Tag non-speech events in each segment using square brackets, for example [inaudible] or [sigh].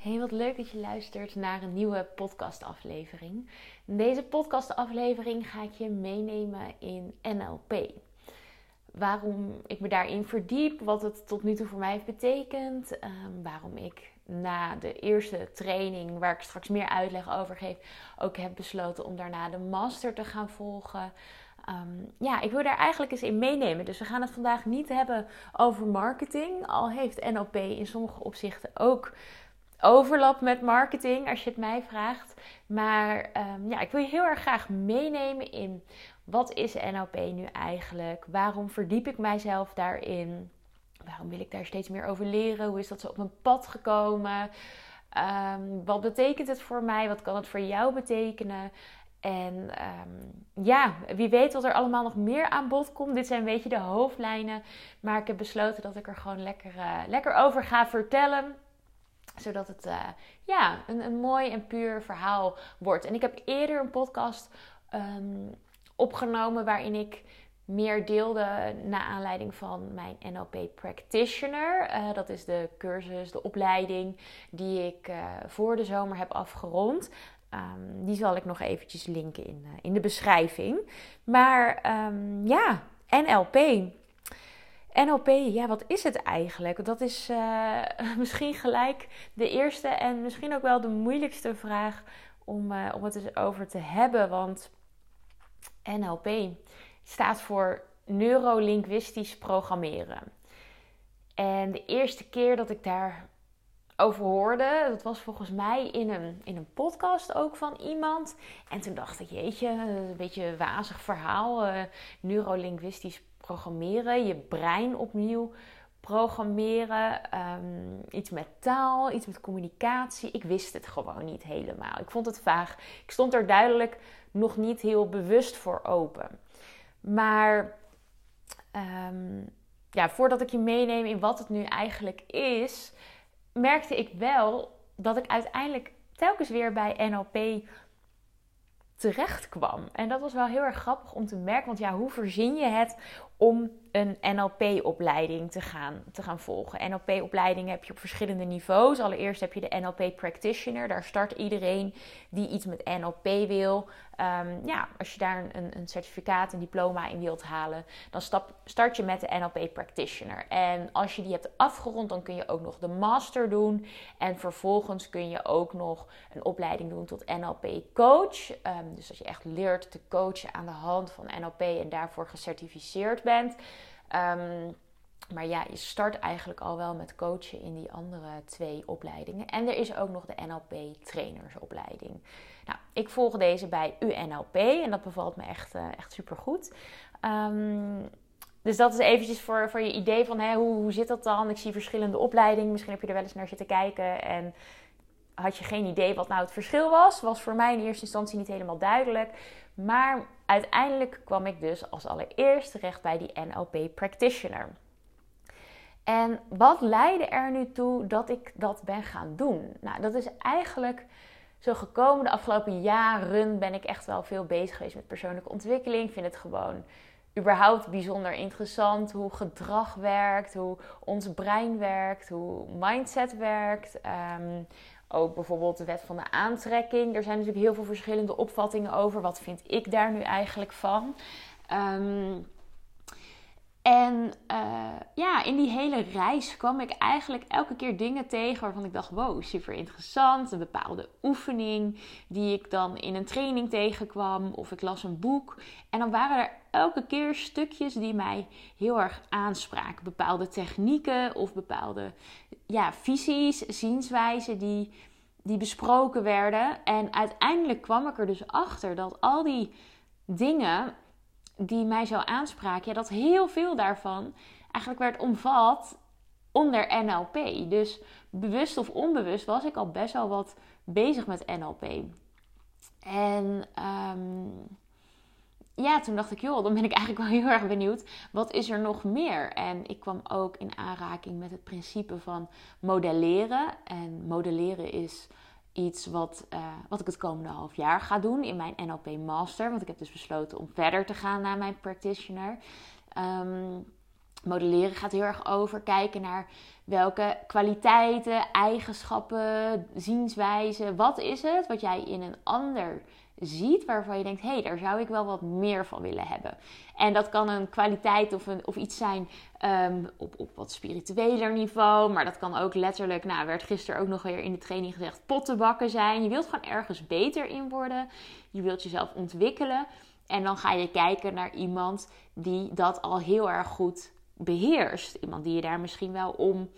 Hey, wat leuk dat je luistert naar een nieuwe podcastaflevering. In deze podcastaflevering ga ik je meenemen in NLP. Waarom ik me daarin verdiep, wat het tot nu toe voor mij heeft betekend, um, waarom ik na de eerste training, waar ik straks meer uitleg over geef, ook heb besloten om daarna de master te gaan volgen. Um, ja, ik wil daar eigenlijk eens in meenemen. Dus we gaan het vandaag niet hebben over marketing. Al heeft NLP in sommige opzichten ook overlap met marketing, als je het mij vraagt. Maar um, ja, ik wil je heel erg graag meenemen in wat is NLP nu eigenlijk? Waarom verdiep ik mijzelf daarin? Waarom wil ik daar steeds meer over leren? Hoe is dat zo op mijn pad gekomen? Um, wat betekent het voor mij? Wat kan het voor jou betekenen? En um, ja, wie weet wat er allemaal nog meer aan bod komt. Dit zijn een beetje de hoofdlijnen. Maar ik heb besloten dat ik er gewoon lekker, uh, lekker over ga vertellen zodat het uh, ja, een, een mooi en puur verhaal wordt. En ik heb eerder een podcast um, opgenomen waarin ik meer deelde naar aanleiding van mijn NLP Practitioner. Uh, dat is de cursus, de opleiding die ik uh, voor de zomer heb afgerond. Um, die zal ik nog eventjes linken in, in de beschrijving. Maar um, ja, NLP. NLP, ja, wat is het eigenlijk? Dat is uh, [laughs] misschien gelijk de eerste en misschien ook wel de moeilijkste vraag om, uh, om het eens over te hebben. Want NLP staat voor neurolinguistisch programmeren. En de eerste keer dat ik daar over hoorde, dat was volgens mij in een, in een podcast ook van iemand. En toen dacht ik, jeetje, een beetje een wazig verhaal. Uh, neurolinguistisch programmeren, je brein opnieuw programmeren, um, iets met taal, iets met communicatie. Ik wist het gewoon niet helemaal. Ik vond het vaag. Ik stond er duidelijk nog niet heel bewust voor open. Maar um, ja, voordat ik je meeneem in wat het nu eigenlijk is, merkte ik wel dat ik uiteindelijk telkens weer bij NLP terecht kwam. En dat was wel heel erg grappig om te merken. Want ja, hoe verzin je het om een NLP-opleiding te gaan, te gaan volgen. NLP-opleidingen heb je op verschillende niveaus. Allereerst heb je de NLP Practitioner. Daar start iedereen die iets met NLP wil. Um, ja, als je daar een, een, certificaat, een diploma in wilt halen, dan stap, start je met de NLP Practitioner. En als je die hebt afgerond, dan kun je ook nog de Master doen. En vervolgens kun je ook nog een opleiding doen tot NLP Coach. Um, dus dat je echt leert te coachen aan de hand van NLP en daarvoor gecertificeerd bent. Um, maar ja, je start eigenlijk al wel met coachen in die andere twee opleidingen. En er is ook nog de NLP trainersopleiding. Nou, ik volg deze bij UNLP en dat bevalt me echt, uh, echt super goed. Um, dus dat is eventjes voor, voor je idee van hè, hoe, hoe zit dat dan? Ik zie verschillende opleidingen. Misschien heb je er wel eens naar zitten kijken en had je geen idee wat nou het verschil was. Was voor mij in eerste instantie niet helemaal duidelijk. Maar uiteindelijk kwam ik dus als allereerst terecht bij die NLP Practitioner. En wat leidde er nu toe dat ik dat ben gaan doen? Nou, dat is eigenlijk zo gekomen. De afgelopen jaren ben ik echt wel veel bezig geweest met persoonlijke ontwikkeling. Ik vind het gewoon überhaupt bijzonder interessant hoe gedrag werkt, hoe ons brein werkt, hoe mindset werkt. Um, ook bijvoorbeeld de wet van de aantrekking. Er zijn natuurlijk heel veel verschillende opvattingen over. Wat vind ik daar nu eigenlijk van? Um, en uh, ja, in die hele reis kwam ik eigenlijk elke keer dingen tegen waarvan ik dacht: wow, super interessant. Een bepaalde oefening die ik dan in een training tegenkwam, of ik las een boek. En dan waren er elke keer stukjes die mij heel erg aanspraken. Bepaalde technieken of bepaalde ja, visies, zienswijzen die, die besproken werden. En uiteindelijk kwam ik er dus achter dat al die dingen die mij zo aanspraken, ja, dat heel veel daarvan eigenlijk werd omvat onder NLP. Dus bewust of onbewust was ik al best wel wat bezig met NLP. En um, ja, toen dacht ik, joh, dan ben ik eigenlijk wel [laughs] heel erg benieuwd. Wat is er nog meer? En ik kwam ook in aanraking met het principe van modelleren. En modelleren is iets wat, uh, wat ik het komende half jaar ga doen in mijn NLP Master. Want ik heb dus besloten om verder te gaan naar mijn practitioner. Um, modelleren gaat heel erg over kijken naar welke kwaliteiten, eigenschappen, zienswijzen, wat is het wat jij in een ander ziet waarvan je denkt: hé, hey, daar zou ik wel wat meer van willen hebben. En dat kan een kwaliteit of, een, of iets zijn um, op, op wat spiritueler niveau, maar dat kan ook letterlijk, nou, werd gisteren ook nog weer in de training gezegd, pottenbakken zijn. Je wilt gewoon ergens beter in worden, je wilt jezelf ontwikkelen. En dan ga je kijken naar iemand die dat al heel erg goed beheerst. Iemand die je daar misschien wel om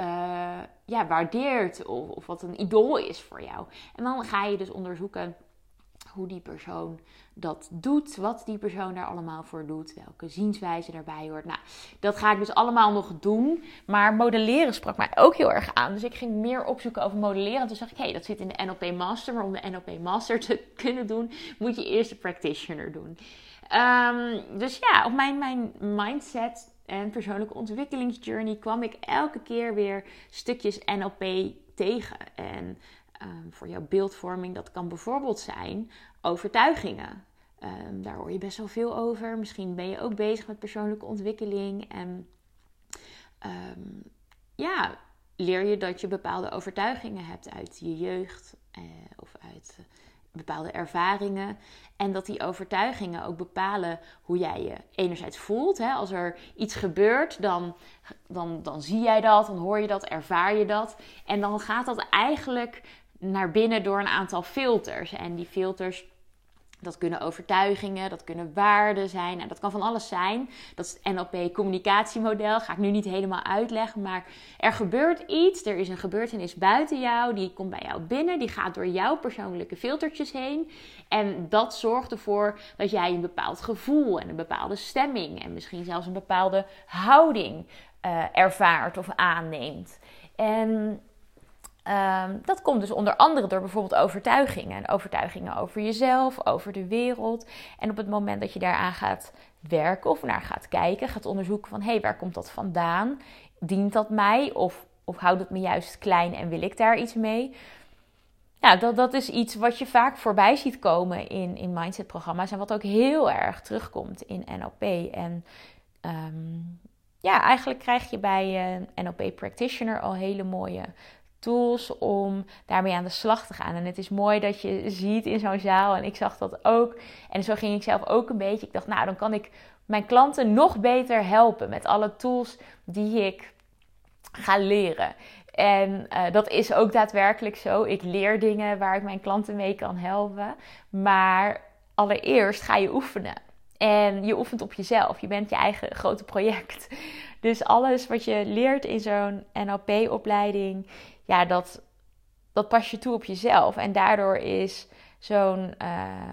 uh, ja, waardeert of, of wat een idool is voor jou. En dan ga je dus onderzoeken hoe die persoon dat doet, wat die persoon daar allemaal voor doet, welke zienswijze daarbij hoort. Nou, dat ga ik dus allemaal nog doen. Maar modelleren sprak mij ook heel erg aan. Dus ik ging meer opzoeken over modelleren. En toen zag ik, hé, hey, dat zit in de NLP Master. Maar om de NLP Master te [laughs] kunnen doen, moet je eerst de practitioner doen. Um, dus ja, op mijn, mijn mindset en persoonlijke ontwikkelingsjourney kwam ik elke keer weer stukjes NLP tegen. En um, voor jouw beeldvorming, dat kan bijvoorbeeld zijn overtuigingen. Um, daar hoor je best wel veel over. Misschien ben je ook bezig met persoonlijke ontwikkeling. En um, ja, leer je dat je bepaalde overtuigingen hebt uit je jeugd eh, of uit bepaalde ervaringen. En dat die overtuigingen ook bepalen hoe jij je enerzijds voelt. Hè? Als er iets gebeurt, dan, dan, dan zie jij dat, dan hoor je dat, ervaar je dat. En dan gaat dat eigenlijk naar binnen door een aantal filters. En die filters dat kunnen overtuigingen, dat kunnen waarden zijn en dat kan van alles zijn. Dat is het NLP communicatiemodel, ga ik nu niet helemaal uitleggen, maar er gebeurt iets, er is een gebeurtenis buiten jou, die komt bij jou binnen, die gaat door jouw persoonlijke filtertjes heen en dat zorgt ervoor dat jij een bepaald gevoel en een bepaalde stemming en misschien zelfs een bepaalde houding uh, ervaart of aanneemt. En Um, dat komt dus onder andere door bijvoorbeeld overtuigingen. Overtuigingen over jezelf, over de wereld. En op het moment dat je daaraan gaat werken of naar gaat kijken, gaat onderzoeken van hé, hey, waar komt dat vandaan? Dient dat mij of, of houdt het me juist klein en wil ik daar iets mee? Ja, dat, dat is iets wat je vaak voorbij ziet komen in, in mindset-programma's en wat ook heel erg terugkomt in NLP. En um, ja, eigenlijk krijg je bij een NLP practitioner al hele mooie tools om daarmee aan de slag te gaan. En het is mooi dat je ziet in zo'n zaal, en ik zag dat ook. En zo ging ik zelf ook een beetje. Ik dacht, nou, dan kan ik mijn klanten nog beter helpen met alle tools die ik ga leren. En uh, dat is ook daadwerkelijk zo. Ik leer dingen waar ik mijn klanten mee kan helpen. Maar allereerst ga je oefenen. En je oefent op jezelf. Je bent je eigen grote project. [laughs] Dus alles wat je leert in zo'n NLP-opleiding, ja, dat, dat pas je toe op jezelf. En daardoor is zo'n uh,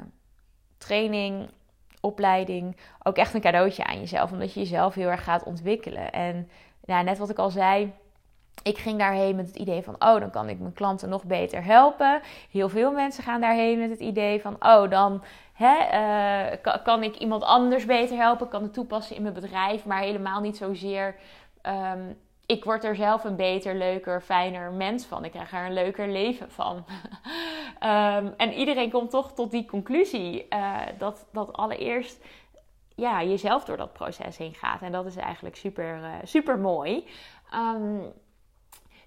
training, opleiding ook echt een cadeautje aan jezelf. Omdat je jezelf heel erg gaat ontwikkelen. En ja, net wat ik al zei. Ik ging daarheen met het idee van, oh, dan kan ik mijn klanten nog beter helpen. Heel veel mensen gaan daarheen met het idee van, oh, dan hè, uh, kan, ik iemand anders beter helpen, kan het toepassen in mijn bedrijf, maar helemaal niet zozeer um, ik word er zelf een beter, leuker, fijner mens van. Ik krijg er een leuker leven van. um, [laughs] en iedereen komt toch tot die conclusie uh, dat, dat allereerst ja, jezelf door dat proces heen gaat. En dat is eigenlijk super, uh, super mooi. Um,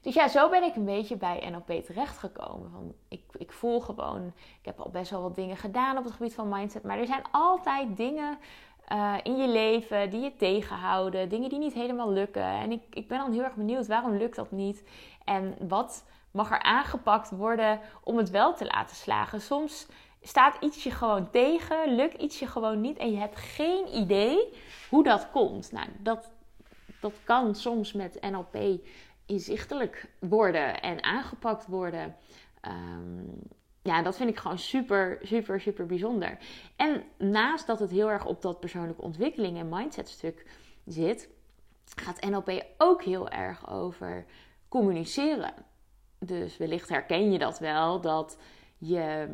dus ja, zo ben ik een beetje bij NLP terechtgekomen. Van, ik, ik voel gewoon, ik heb al best wel wat dingen gedaan op het gebied van mindset. Maar er zijn altijd dingen uh, in je leven die je tegenhouden, dingen die niet helemaal lukken. En ik, ik ben dan heel erg benieuwd, waarom lukt dat niet? En wat mag er aangepakt worden om het wel te laten slagen? Soms staat ietsje gewoon tegen, lukt ietsje gewoon niet en je hebt geen idee hoe dat komt. Nou, dat, dat kan soms met NLP inzichtelijk worden en aangepakt worden. Um, ja, dat vind ik gewoon super, super, super bijzonder. En naast dat het heel erg op dat persoonlijke ontwikkeling en mindset stuk zit, gaat NLP ook heel erg over communiceren. Dus wellicht herken je dat wel, dat je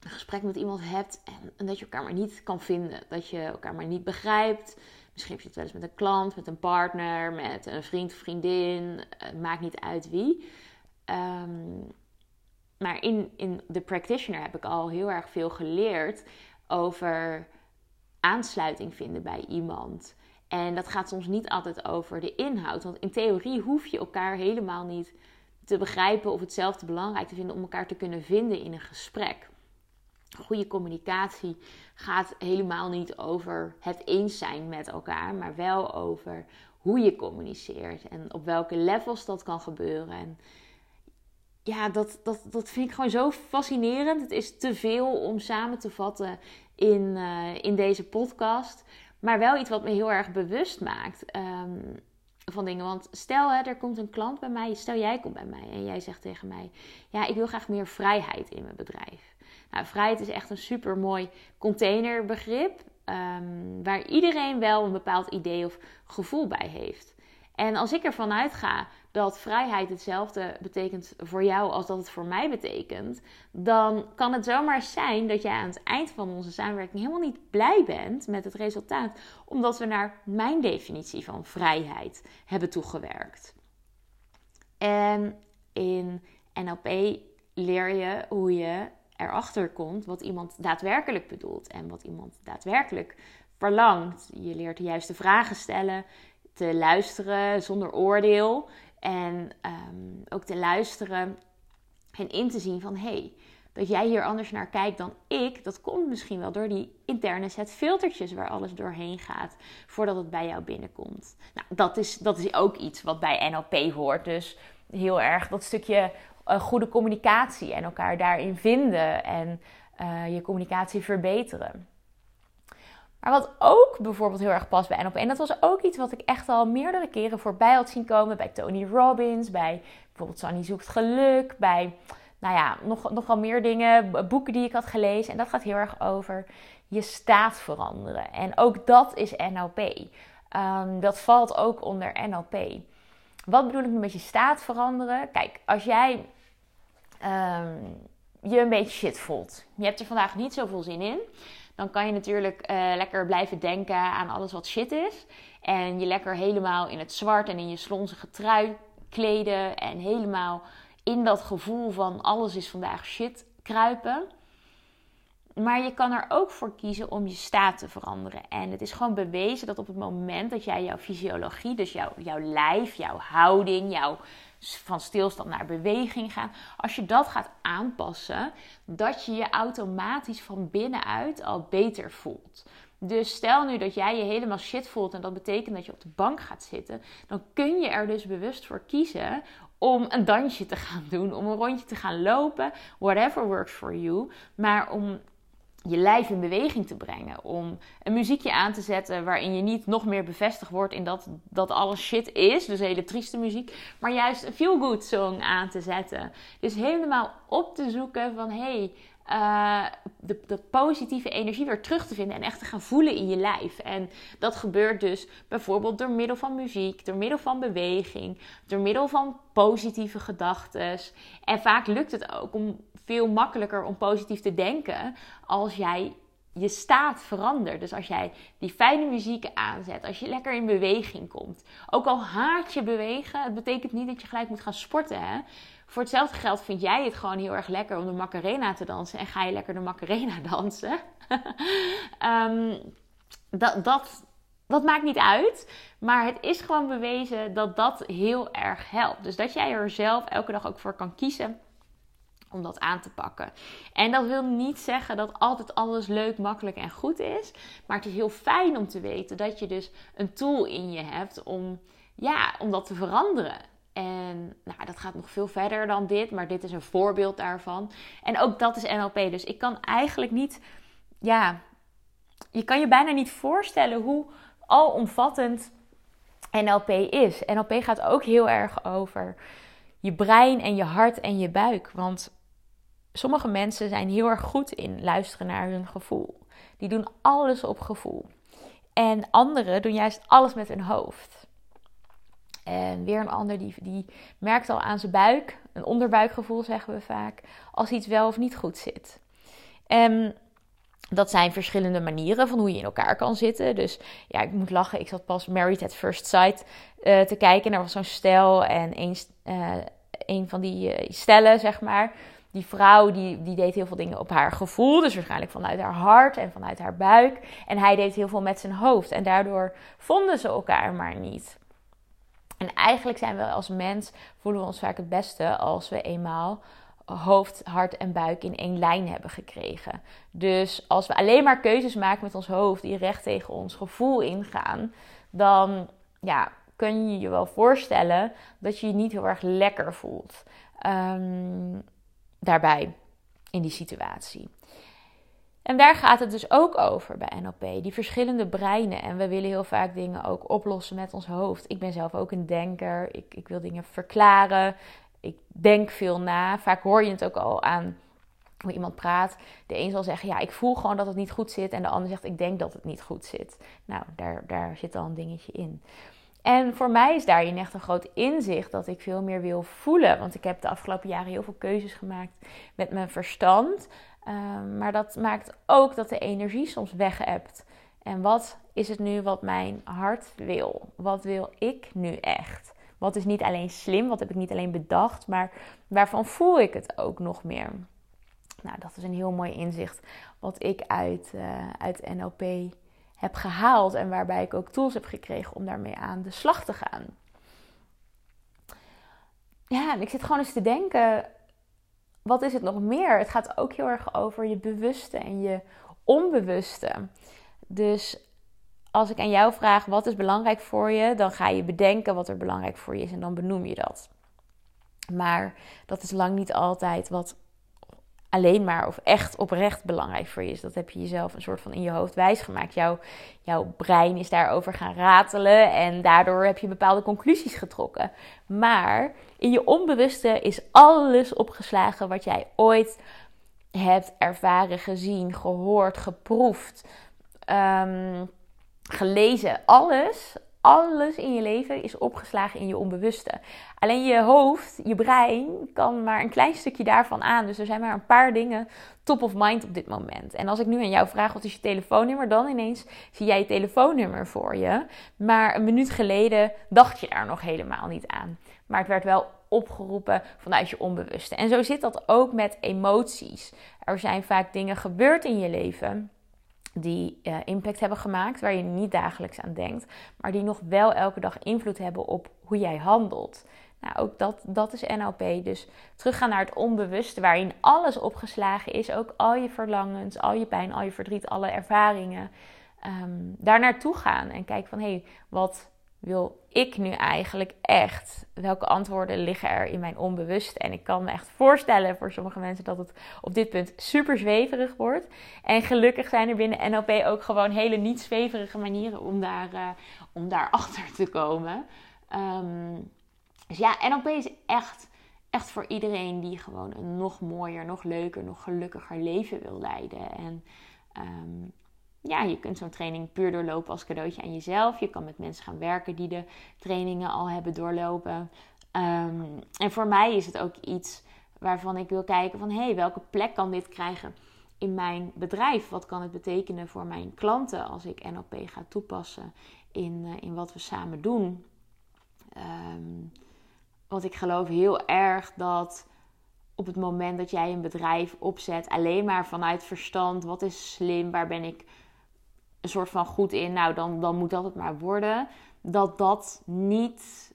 een gesprek met iemand hebt en, dat je elkaar maar niet kan vinden. Dat je elkaar maar niet begrijpt. Misschien heb je het wel eens met een klant, met een partner, met een vriend vriendin. Maakt niet uit wie. Um, maar in, in de practitioner heb ik al heel erg veel geleerd over aansluiting vinden bij iemand. En dat gaat soms niet altijd over de inhoud. Want in theorie hoef je elkaar helemaal niet te begrijpen of hetzelfde belangrijk te vinden om elkaar te kunnen vinden in een gesprek. Goede communicatie gaat helemaal niet over het eens zijn met elkaar, maar wel over hoe je communiceert en op welke levels dat kan gebeuren. En ja, dat, dat, dat vind ik gewoon zo fascinerend. Het is te veel om samen te vatten in, uh, in deze podcast. Maar wel iets wat me heel erg bewust maakt um, van dingen. Want stel, hè, er komt een klant bij mij. Stel, jij komt bij mij en jij zegt tegen mij: Ja, ik wil graag meer vrijheid in mijn bedrijf. Nou, vrijheid is echt een super mooi containerbegrip. Um, waar iedereen wel een bepaald idee of gevoel bij heeft. En als ik ervan uitga dat vrijheid hetzelfde betekent voor jou als dat het voor mij betekent, dan kan het zomaar zijn dat jij aan het eind van onze samenwerking helemaal niet blij bent met het resultaat, omdat we naar mijn definitie van vrijheid hebben toegewerkt. En in NLP leer je hoe je erachter komt wat iemand daadwerkelijk bedoelt en wat iemand daadwerkelijk verlangt. Je leert de juiste vragen stellen, te luisteren zonder oordeel. En um, ook te luisteren en in te zien van hey, dat jij hier anders naar kijkt dan ik, dat komt misschien wel door die interne set filtertjes waar alles doorheen gaat voordat het bij jou binnenkomt. Nou, dat is, dat is ook iets wat bij NLP hoort. Dus heel erg dat stukje uh, goede communicatie en elkaar daarin vinden en uh, je communicatie verbeteren. Maar wat ook bijvoorbeeld heel erg past bij NLP, en dat was ook iets wat ik echt al meerdere keren voorbij had zien komen bij Tony Robbins, bij bijvoorbeeld Sunny Zoekt Geluk, bij nou ja, nog, nog wel meer dingen, boeken die ik had gelezen. En dat gaat heel erg over je staat veranderen. En ook dat is NLP. Um, dat valt ook onder NLP. Wat bedoel ik met je staat veranderen? Kijk, als jij um, je een beetje shit voelt, je hebt er vandaag niet zoveel zin in dan kan je natuurlijk uh, lekker blijven denken aan alles wat shit is. En je lekker helemaal in het zwart en in je slonzige trui kleden. En helemaal in dat gevoel van alles is vandaag shit kruipen. Maar je kan er ook voor kiezen om je staat te veranderen. En het is gewoon bewezen dat op het moment dat jij jouw fysiologie, dus jouw, jouw lijf, jouw houding, jouw van stilstand naar beweging gaan. Als je dat gaat aanpassen, dat je je automatisch van binnenuit al beter voelt. Dus stel nu dat jij je helemaal shit voelt en dat betekent dat je op de bank gaat zitten, dan kun je er dus bewust voor kiezen om een dansje te gaan doen, om een rondje te gaan lopen, whatever works for you, maar om je lijf in beweging te brengen. Om een muziekje aan te zetten waarin je niet nog meer bevestigd wordt in dat, dat alles shit is. Dus hele trieste muziek. Maar juist een feel-good song aan te zetten. Dus helemaal op te zoeken van hey, uh, de, de, positieve energie weer terug te vinden en echt te gaan voelen in je lijf. En dat gebeurt dus bijvoorbeeld door middel van muziek, door middel van beweging, door middel van positieve gedachten. En vaak lukt het ook om veel makkelijker om positief te denken als jij je staat verandert. Dus als jij die fijne muziek aanzet, als je lekker in beweging komt. Ook al haat je bewegen, het betekent niet dat je gelijk moet gaan sporten. Hè? Voor hetzelfde geld vind jij het gewoon heel erg lekker om de Macarena te dansen en ga je lekker de Macarena [laughs] dansen. um, dat, dat, dat maakt niet uit. Maar het is gewoon bewezen dat dat heel erg helpt. Dus dat jij er zelf elke dag ook voor kan kiezen om dat aan te pakken. En dat wil niet zeggen dat altijd alles leuk, makkelijk en goed is. Maar het is heel fijn om te weten dat je dus een tool in je hebt om, ja, om dat te veranderen. En nou, dat gaat nog veel verder dan dit, maar dit is een voorbeeld daarvan. En ook dat is NLP. Dus ik kan eigenlijk niet, ja, je kan je bijna niet voorstellen hoe alomvattend NLP is. NLP gaat ook heel erg over je brein en je hart en je buik. Want sommige mensen zijn heel erg goed in luisteren naar hun gevoel. Die doen alles op gevoel. En anderen doen juist alles met hun hoofd. En weer een ander die, die merkt al aan zijn buik, een onderbuikgevoel zeggen we vaak, als iets wel of niet goed zit. En dat zijn verschillende manieren van hoe je in elkaar kan zitten. Dus ja, ik moet lachen. Ik zat pas Married at First Sight uh, te kijken. Er was zo'n stel en een, uh, een van die uh, stellen, zeg maar die vrouw die, die deed heel veel dingen op haar gevoel, dus waarschijnlijk vanuit haar hart en vanuit haar buik. En hij deed heel veel met zijn hoofd. En daardoor vonden ze elkaar maar niet. En eigenlijk zijn we als mens, voelen we ons vaak het beste als we eenmaal hoofd, hart en buik in één lijn hebben gekregen. Dus als we alleen maar keuzes maken met ons hoofd die recht tegen ons gevoel ingaan, dan ja, kun je je wel voorstellen dat je je niet heel erg lekker voelt. Ehm, daarbij in die situatie. En daar gaat het dus ook over bij NLP, die verschillende breinen. En we willen heel vaak dingen ook oplossen met ons hoofd. Ik ben zelf ook een denker. Ik, ik wil dingen verklaren. Ik denk veel na. Vaak hoor je het ook al aan hoe iemand praat. De een zal zeggen, ja, ik voel gewoon dat het niet goed zit. En de ander zegt, ik denk dat het niet goed zit. Nou, daar, daar zit al een dingetje in. En voor mij is daarin echt een groot inzicht dat ik veel meer wil voelen. Want ik heb de afgelopen jaren heel veel keuzes gemaakt met mijn verstand. Ehm, maar dat maakt ook dat de energie soms weg hebt. En wat is het nu wat mijn hart wil? Wat wil ik nu echt? Wat is niet alleen slim, wat heb ik niet alleen bedacht, maar waarvan voel ik het ook nog meer? Nou, dat is een heel mooi inzicht wat ik uit, uh, uit NLP heb gehaald en waarbij ik ook tools heb gekregen om daarmee aan de slag te gaan. Ja, en ik zit gewoon eens te denken, wat is het nog meer? Het gaat ook heel erg over je bewuste en je onbewuste. Dus als ik aan jou vraag wat is belangrijk voor je, dan ga je bedenken wat er belangrijk voor je is en dan benoem je dat. Maar dat is lang niet altijd wat alleen maar of echt oprecht belangrijk voor je is. Dat heb je jezelf een soort van in je hoofd wijsgemaakt. Jouw, jouw brein is daarover gaan ratelen en daardoor heb je bepaalde conclusies getrokken. Maar in je onbewuste is alles opgeslagen wat jij ooit hebt ervaren, gezien, gehoord, geproefd, um, gelezen. Alles, alles in je leven is opgeslagen in je onbewuste. Alleen je hoofd, je brein, kan maar een klein stukje daarvan aan. Dus er zijn maar een paar dingen top of mind op dit moment. En als ik nu aan jou vraag wat is je telefoonnummer, dan ineens zie jij je telefoonnummer voor je. Maar een minuut geleden dacht je daar nog helemaal niet aan. Maar het werd wel opgeroepen vanuit je onbewuste. En zo zit dat ook met emoties. Er zijn vaak dingen gebeurd in je leven die uh, impact hebben gemaakt, waar je niet dagelijks aan denkt, maar die nog wel elke dag invloed hebben op hoe jij handelt. Nou, ook dat, dat is NLP. Dus teruggaan naar het onbewuste, waarin alles opgeslagen is. Ook al je verlangens, al je pijn, al je verdriet, alle ervaringen. Um, daar naartoe gaan en kijken van hé, hey, wat wil ik nu eigenlijk echt? Welke antwoorden liggen er in mijn onbewuste? En ik kan me echt voorstellen voor sommige mensen dat het op dit punt super zweverig wordt. En gelukkig zijn er binnen NLP ook gewoon hele niet zweverige manieren om daar, uh, om daar [laughs] achter te komen. Um, dus ja, NLP is echt, echt voor iedereen die gewoon een nog mooier, nog leuker, nog gelukkiger leven wil leiden. En um, ja, je kunt zo'n training puur doorlopen als cadeautje aan jezelf. Je kan met mensen gaan werken die de trainingen al hebben doorlopen. Um, en voor mij is het ook iets waarvan ik wil kijken van... hé, hey, welke plek kan dit krijgen in mijn bedrijf? Wat kan het betekenen voor mijn klanten als ik NLP ga toepassen in, uh, in wat we samen doen? Um, want ik geloof heel erg dat op het moment dat jij een bedrijf opzet, alleen maar vanuit verstand, wat is slim, waar ben ik een soort van goed in, nou dan, dan moet dat het maar worden. Dat dat niet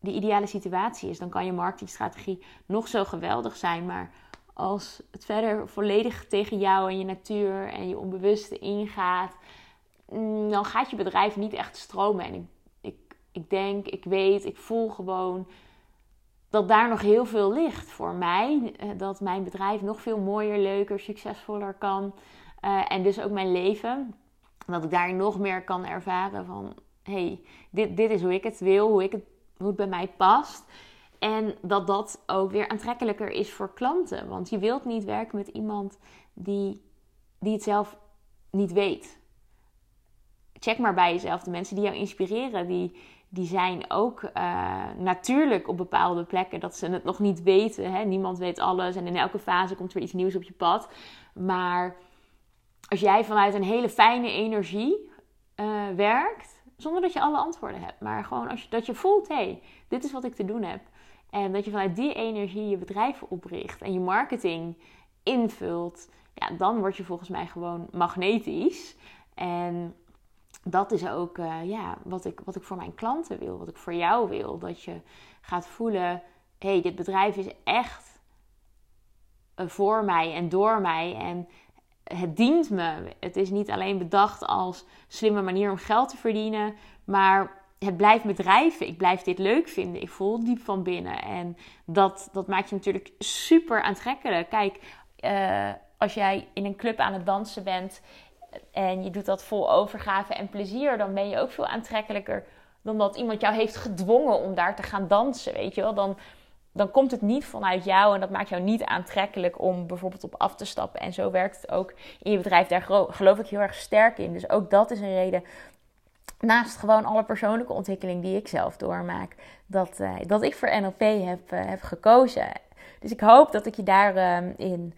de ideale situatie is. Dan kan je marketingstrategie nog zo geweldig zijn, maar als het verder volledig tegen jou en je natuur en je onbewuste ingaat, mm, dan gaat je bedrijf niet echt stromen. En ik, ik, ik denk, ik weet, ik voel gewoon dat daar nog heel veel ligt voor mij. Eh, dat mijn bedrijf nog veel mooier, leuker, succesvoller kan. Uh, en dus ook mijn leven. Dat ik daar nog meer kan ervaren van... hey, dit, dit is hoe ik het wil, hoe, ik het, hoe bij mij past. En dat dat ook weer aantrekkelijker is voor klanten. Want je wilt niet werken met iemand die, die het zelf niet weet. Check maar bij jezelf. De mensen die jou inspireren, die, die zijn ook uh, natuurlijk op bepaalde plekken dat ze het nog niet weten. Hè? Niemand weet alles en in elke fase komt er iets nieuws op je pad. Maar als jij vanuit een hele fijne energie uh, werkt, zonder dat je alle antwoorden hebt, maar gewoon als je, dat je voelt: hé, hey, dit is wat ik te doen heb. En dat je vanuit die energie je bedrijf opricht en je marketing invult. Ja, dan word je volgens mij gewoon magnetisch. En dat is ook uh, ja, wat, ik, wat ik voor mijn klanten wil, wat ik voor jou wil. Dat je gaat voelen, hé, hey, dit bedrijf is echt eh, voor mij en door mij. En het dient me. Het is niet alleen bedacht als slimme manier om geld te verdienen, maar het blijft me drijven. Ik blijf dit leuk vinden. Ik voel diep van binnen. En dat, dat maakt je natuurlijk super aantrekkelijk. Kijk, uh, als jij in een club aan het dansen bent en je doet dat vol overgave en plezier, dan ben je ook veel aantrekkelijker dan dat iemand jou heeft gedwongen om daar te gaan dansen. Weet je wel? Dan, dan komt het niet vanuit jou en dat maakt jou niet aantrekkelijk om bijvoorbeeld op af te stappen. En zo werkt het ook in je bedrijf. Daar geloof ik heel erg sterk in. Dus ook dat is een reden. Naast gewoon alle persoonlijke ontwikkeling die ik zelf doormaak, dat, uh, dat ik voor NLP heb, uh, heb gekozen. Dus ik hoop dat ik je daarin ehm, uh,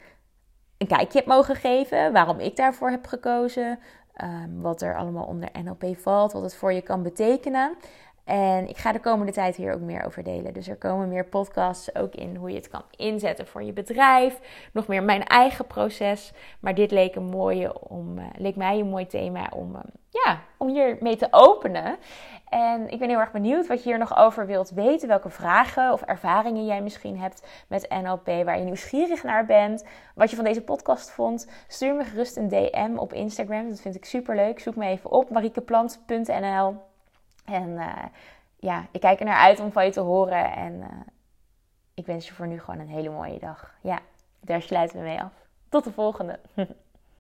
een kijkje heb mogen geven. Waarom ik daarvoor heb gekozen. Um, wat er allemaal onder NLP valt. Wat het voor je kan betekenen. En ik ga de komende tijd hier ook meer over delen. Dus er komen meer podcasts ook in hoe je het kan inzetten voor je bedrijf. Nog meer mijn eigen proces. Maar dit leek, een mooie om, uh, leek mij een mooi thema om, uh, ja, om hier mee te openen. En ik ben heel erg benieuwd wat je hier nog over wilt weten. Welke vragen of ervaringen jij misschien hebt met NLP. Waar je nieuwsgierig naar bent. Wat je van deze podcast vond. Stuur me gerust een DM op Instagram. Dat vind ik super leuk. Zoek me even op mariekeplant.nl. En uh, ja, ik kijk er naar uit om van je te horen. En uh, ik wens je voor nu gewoon een hele mooie dag. Ja, daar sluiten we mee af. Tot de volgende. [laughs]